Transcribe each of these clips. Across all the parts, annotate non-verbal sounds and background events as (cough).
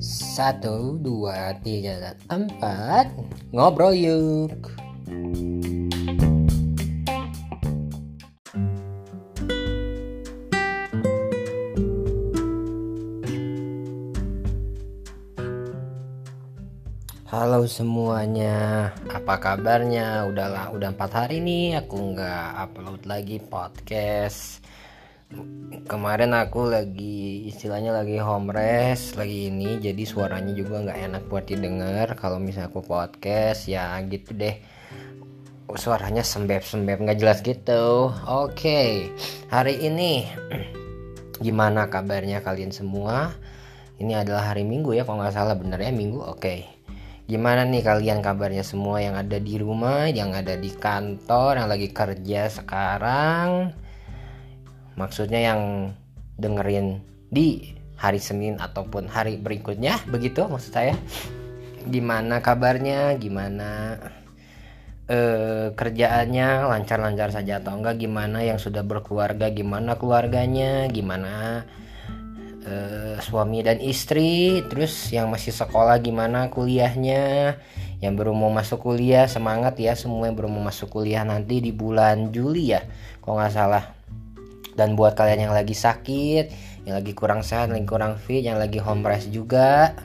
Satu, dua, tiga, dan empat Ngobrol yuk Halo semuanya, apa kabarnya? Udahlah, udah empat hari nih aku nggak upload lagi podcast. Kemarin aku lagi istilahnya lagi home rest lagi ini, jadi suaranya juga nggak enak buat didengar. Kalau misalnya aku podcast ya gitu deh, suaranya sembep-sembep nggak jelas gitu. Oke, hari ini (clears throat) gimana kabarnya kalian semua? Ini adalah hari Minggu ya, kalau nggak salah bener ya Minggu. Oke. Gimana nih kalian kabarnya semua yang ada di rumah, yang ada di kantor, yang lagi kerja sekarang? Maksudnya yang dengerin di hari Senin ataupun hari berikutnya, begitu maksud saya. Gimana kabarnya? Gimana eh, kerjaannya? Lancar-lancar saja atau enggak? Gimana yang sudah berkeluarga? Gimana keluarganya? Gimana uh, suami dan istri terus yang masih sekolah gimana kuliahnya yang baru mau masuk kuliah semangat ya semua yang baru mau masuk kuliah nanti di bulan Juli ya kalau nggak salah dan buat kalian yang lagi sakit yang lagi kurang sehat lagi kurang fit yang lagi home rest juga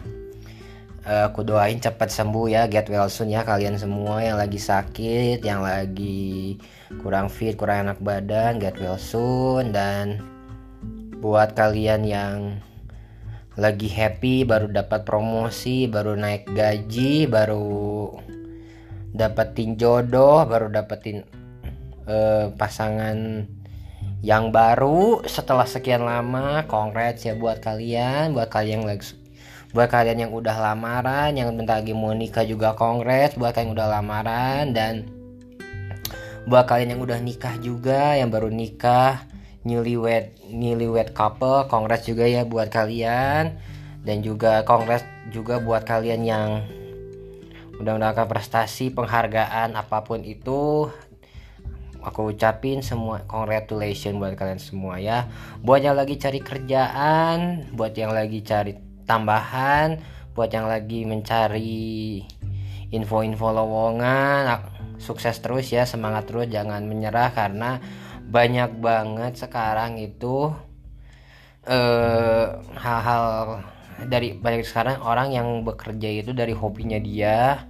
aku doain cepat sembuh ya get well soon ya kalian semua yang lagi sakit yang lagi kurang fit kurang enak badan get well soon. Dan buat kalian yang lagi happy baru dapat promosi baru naik gaji baru dapetin jodoh baru dapetin uh, pasangan yang baru setelah sekian lama congrats ya buat kalian buat kalian yang lagi buat kalian yang udah lamaran yang bentar lagi mau nikah juga congrats buat kalian yang udah lamaran dan buat kalian yang udah nikah juga yang baru nikah newlywed newlywed couple kongres juga ya buat kalian dan juga kongres juga buat kalian yang udah mendapatkan prestasi penghargaan apa pun itu aku ucapin semua congratulations buat kalian semua ya. Buat yang lagi cari kerjaan buat yang lagi cari tambahan buat yang lagi mencari info-info lowongan sukses terus ya semangat terus jangan menyerah karena banyak banget sekarang itu eh, hal-hal dari banyak sekarang orang yang bekerja itu dari hobinya dia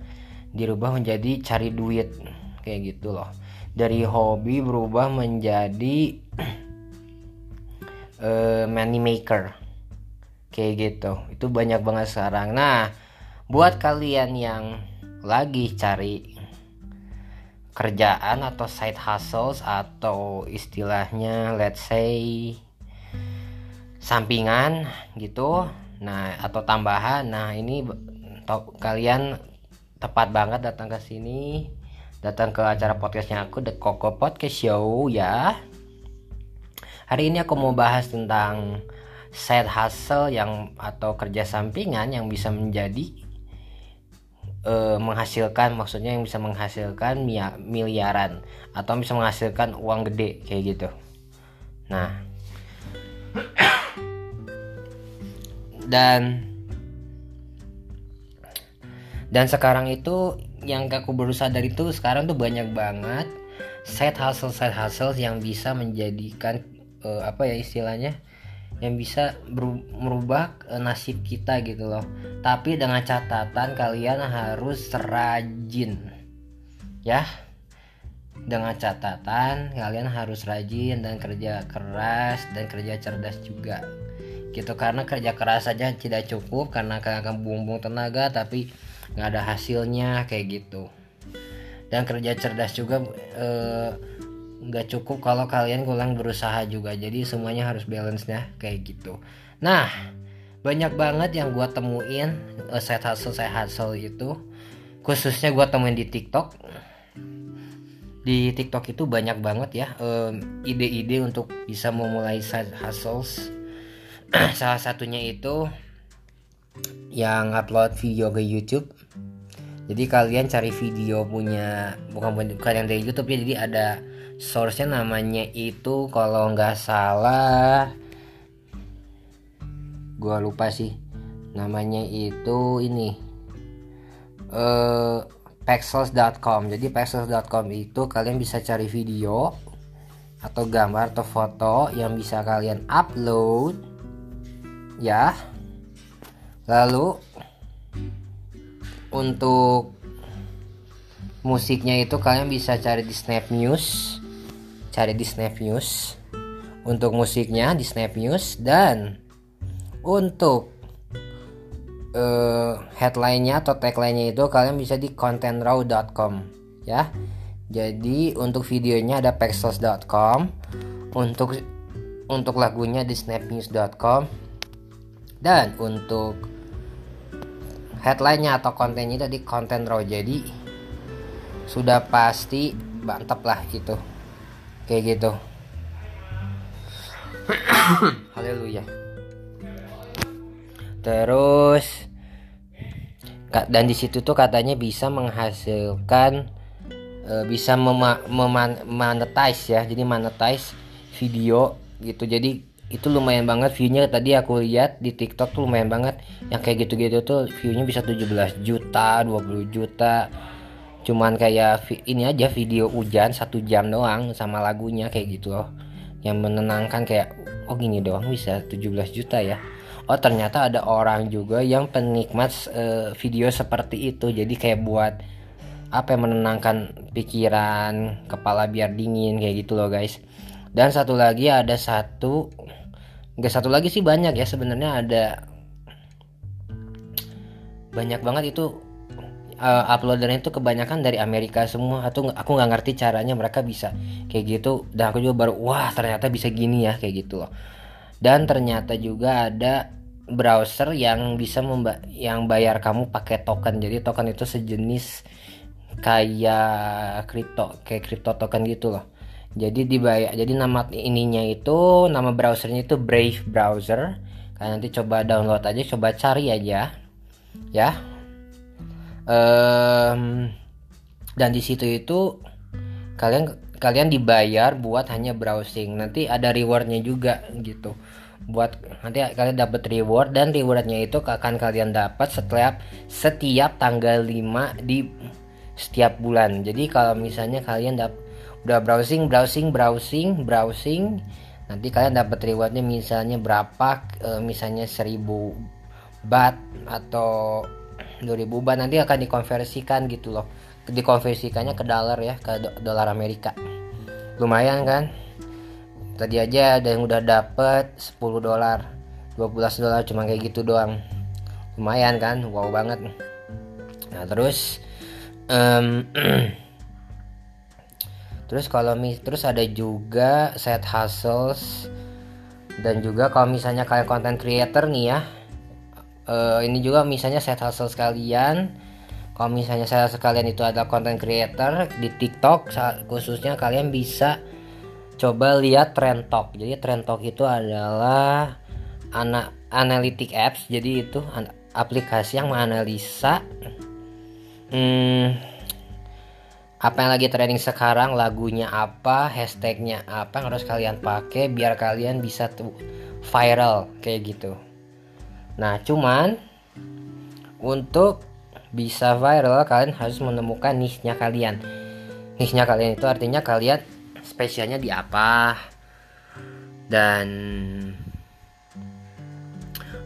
dirubah menjadi cari duit kayak gitu loh dari hobi berubah menjadi uh, (clears throat) money maker. Kayak gitu. Itu banyak banget sekarang. Nah buat kalian yang lagi cari kerjaan atau side hustles atau istilahnya let's say sampingan gitu nah atau tambahan nah ini kalian tepat banget datang ke sini datang ke acara podcastnya aku The Coco Podcast Show ya. Hari ini aku mau bahas tentang side hustle yang atau kerja sampingan yang bisa menjadi e, menghasilkan maksudnya yang bisa menghasilkan miliaran atau bisa menghasilkan uang gede kayak gitu. Nah. Dan dan sekarang itu yang aku baru sadar itu sekarang tuh banyak banget side hustle side hustle yang bisa menjadikan uh, apa ya istilahnya yang bisa merubah eh, nasib kita gitu loh. Tapi dengan catatan kalian harus rajin ya. Dengan catatan kalian harus rajin dan kerja keras dan kerja cerdas juga gitu. Karena kerja keras saja tidak cukup karena kalian akan buang-buang tenaga tapi nggak ada hasilnya kayak gitu. Dan kerja cerdas juga eh, nggak cukup kalau kalian kurang berusaha juga. Jadi semuanya harus balance nya kayak gitu. Nah banyak banget yang gue temuin uh, hustle side hustle itu. Khususnya gue temuin di TikTok. Di TikTok itu banyak banget ya ide-ide um, untuk bisa memulai side hustles. (clears throat) Salah satunya itu yang upload video ke YouTube jadi kalian cari video punya bukan bukan yang dari YouTube ya. Jadi ada source-nya namanya itu kalau nggak salah gua lupa sih. Namanya itu ini uh, pexels.com jadi pexels.com itu kalian bisa cari video atau gambar atau foto yang bisa kalian upload ya. Lalu untuk musiknya itu kalian bisa cari di Snap News. Cari di Snap News. Untuk musiknya di Snap News. Dan untuk uh, headline-nya atau tagline-nya itu kalian bisa di contentraw.com ya. Jadi untuk videonya ada pexels.com, untuk untuk lagunya di snapnews.com dan untuk headline-nya atau kontennya itu di content raw. Jadi sudah pasti mantap lah gitu. Kayak gitu. (coughs) Haleluya terus dan di situ tuh katanya bisa menghasilkan e, bisa monetize ya jadi monetize video gitu jadi itu lumayan banget viewnya. Tadi aku lihat di TikTok tuh lumayan banget. Yang kayak gitu-gitu tuh viewnya bisa 17 juta 20 juta. Cuman kayak ini aja video hujan satu jam doang sama lagunya kayak gitu loh. Yang menenangkan kayak oh gini doang bisa 17 juta ya. Oh ternyata ada orang juga yang penikmat uh, video seperti itu. Jadi kayak buat apa yang menenangkan pikiran kepala biar dingin kayak gitu loh guys. Dan satu lagi ada satu nggak satu lagi sih banyak ya. Sebenarnya ada banyak banget itu uh, uploadernya itu kebanyakan dari Amerika semua. Atau aku nggak ngerti caranya mereka bisa kayak gitu. Dan aku juga baru wah ternyata bisa gini ya kayak gitu. Loh dan ternyata juga ada browser yang bisa memba yang bayar kamu pakai token. Jadi token itu sejenis kayak kripto kayak kripto token gitu loh jadi dibayar jadi nama ininya itu nama browsernya itu Brave browser. Kalian nanti coba download aja coba cari aja ya. Um, dan di situ itu kalian kalian dibayar buat hanya browsing. Nanti ada rewardnya juga gitu. Buat nanti kalian dapat reward dan rewardnya itu akan kalian dapat setiap setiap tanggal 5 di setiap bulan. Jadi kalau misalnya kalian dap, udah browsing browsing browsing browsing. Nanti kalian dapat rewardnya misalnya berapa misalnya 1000 bat atau 2000 bat nanti akan dikonversikan gitu loh. Dikonversikannya ke dolar ya ke dolar Amerika. Lumayan kan? Tadi aja ada yang udah dapet 10 dolar 12 dolar cuma kayak gitu doang. Lumayan kan? Wow banget. Nah terus um, (clears throat) terus kalau mis terus ada juga set hustles dan juga kalau misalnya kalian content creator nih ya uh, ini juga misalnya set hustle sekalian kalau misalnya saya sekalian itu ada content creator di TikTok khususnya kalian bisa coba lihat Trend Talk. Jadi Trend Talk itu adalah anak analytic apps. Jadi itu aplikasi yang menganalisa hmm, apa yang lagi trending sekarang, lagunya apa, hashtagnya apa? Yang harus kalian pakai biar kalian bisa tuh viral kayak gitu. Nah, cuman untuk bisa viral kalian harus menemukan niche-nya kalian. Niche-nya kalian itu artinya kalian spesialnya di apa? Dan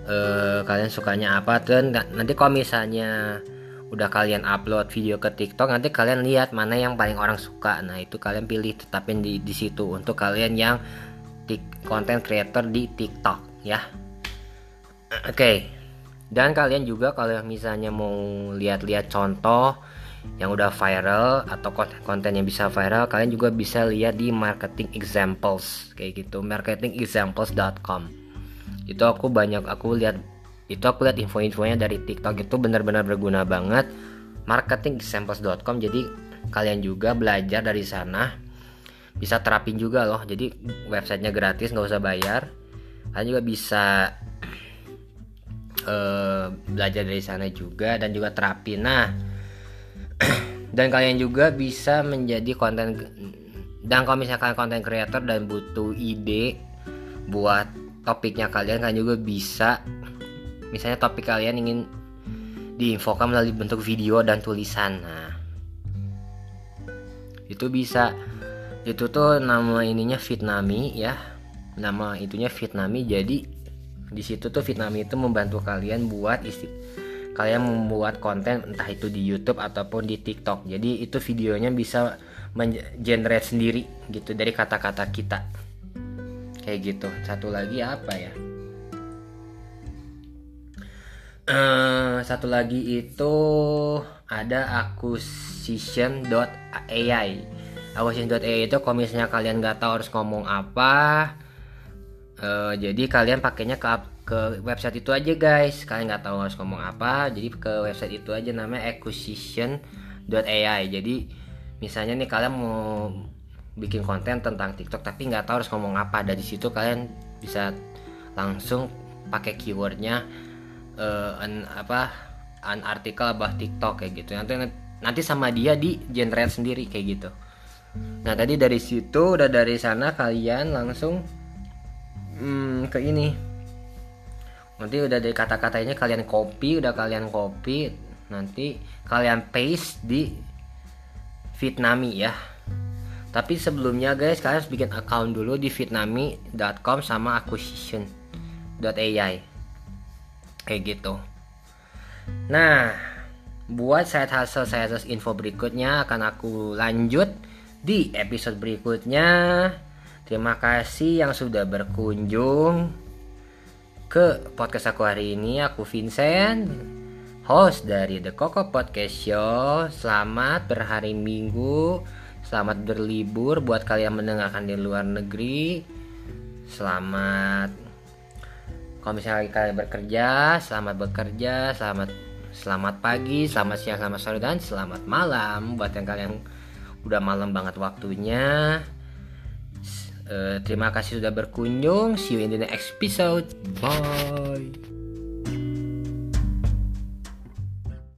uh, kalian sukanya apa? Dan nanti kalau misalnya udah kalian upload video ke TikTok nanti kalian lihat mana yang paling orang suka. Nah itu kalian pilih tetapin di di situ untuk kalian yang konten creator di TikTok ya. Oke. Okay. dan kalian juga kalau misalnya mau lihat-lihat contoh yang udah viral atau konten yang bisa viral kalian juga bisa lihat di marketing examples kayak gitu. marketingexamples.com itu aku banyak aku lihat itu aku lihat info-infonya dari TikTok itu benar-benar berguna banget. marketingexamples.com jadi kalian juga belajar dari sana. Bisa terapin juga loh jadi websitenya gratis nggak usah bayar. Kalian juga bisa uh, belajar dari sana juga dan juga terapin. Nah (clears throat) dan kalian juga bisa menjadi konten dan kalau misalkan konten creator dan butuh ide buat topiknya kalian kalian juga bisa misalnya topik kalian ingin diinfokan melalui bentuk video dan tulisan. Nah itu bisa. Itu tuh nama ininya Vietnami ya. Nama itunya Vietnami jadi di situ tuh Vietnami itu membantu kalian buat isti kalian membuat konten entah itu di YouTube ataupun di TikTok. Jadi itu videonya bisa generate sendiri gitu dari kata-kata kita. Kayak gitu. Satu lagi apa ya uh, satu lagi itu ada acquisition.ai acquisition.ai itu kalau misalnya kalian nggak tahu harus ngomong apa uh, jadi kalian pakainya ke ke website itu aja guys. Kalian nggak tahu harus ngomong apa jadi ke website itu aja namanya acquisition.ai jadi misalnya nih kalian mau bikin konten tentang TikTok tapi nggak tahu harus ngomong apa dari situ kalian bisa langsung pakai keywordnya uh, an, apa an artikel about TikTok kayak gitu. Nanti nanti sama dia di generate sendiri kayak gitu. Nah tadi dari situ udah dari sana kalian langsung hmm, ke ini. Nanti udah dari kata-katanya kalian copy udah kalian copy nanti kalian paste di Vietnami ya. Tapi sebelumnya guys kalian harus bikin account dulu di vietnami.com sama acquisition.ai kayak gitu nah buat side hustle side hustle info berikutnya akan aku lanjut di episode berikutnya terima kasih yang sudah berkunjung ke podcast aku hari ini aku Vincent host dari The Coco Podcast Show. Selamat berhari Minggu, selamat berlibur buat kalian mendengarkan di luar negeri. Selamat kalau misalnya kalian bekerja, selamat bekerja, selamat selamat pagi, selamat siang, selamat sore dan selamat malam buat yang kalian udah malam banget waktunya. Uh, terima kasih sudah berkunjung. See you in the next episode. Bye.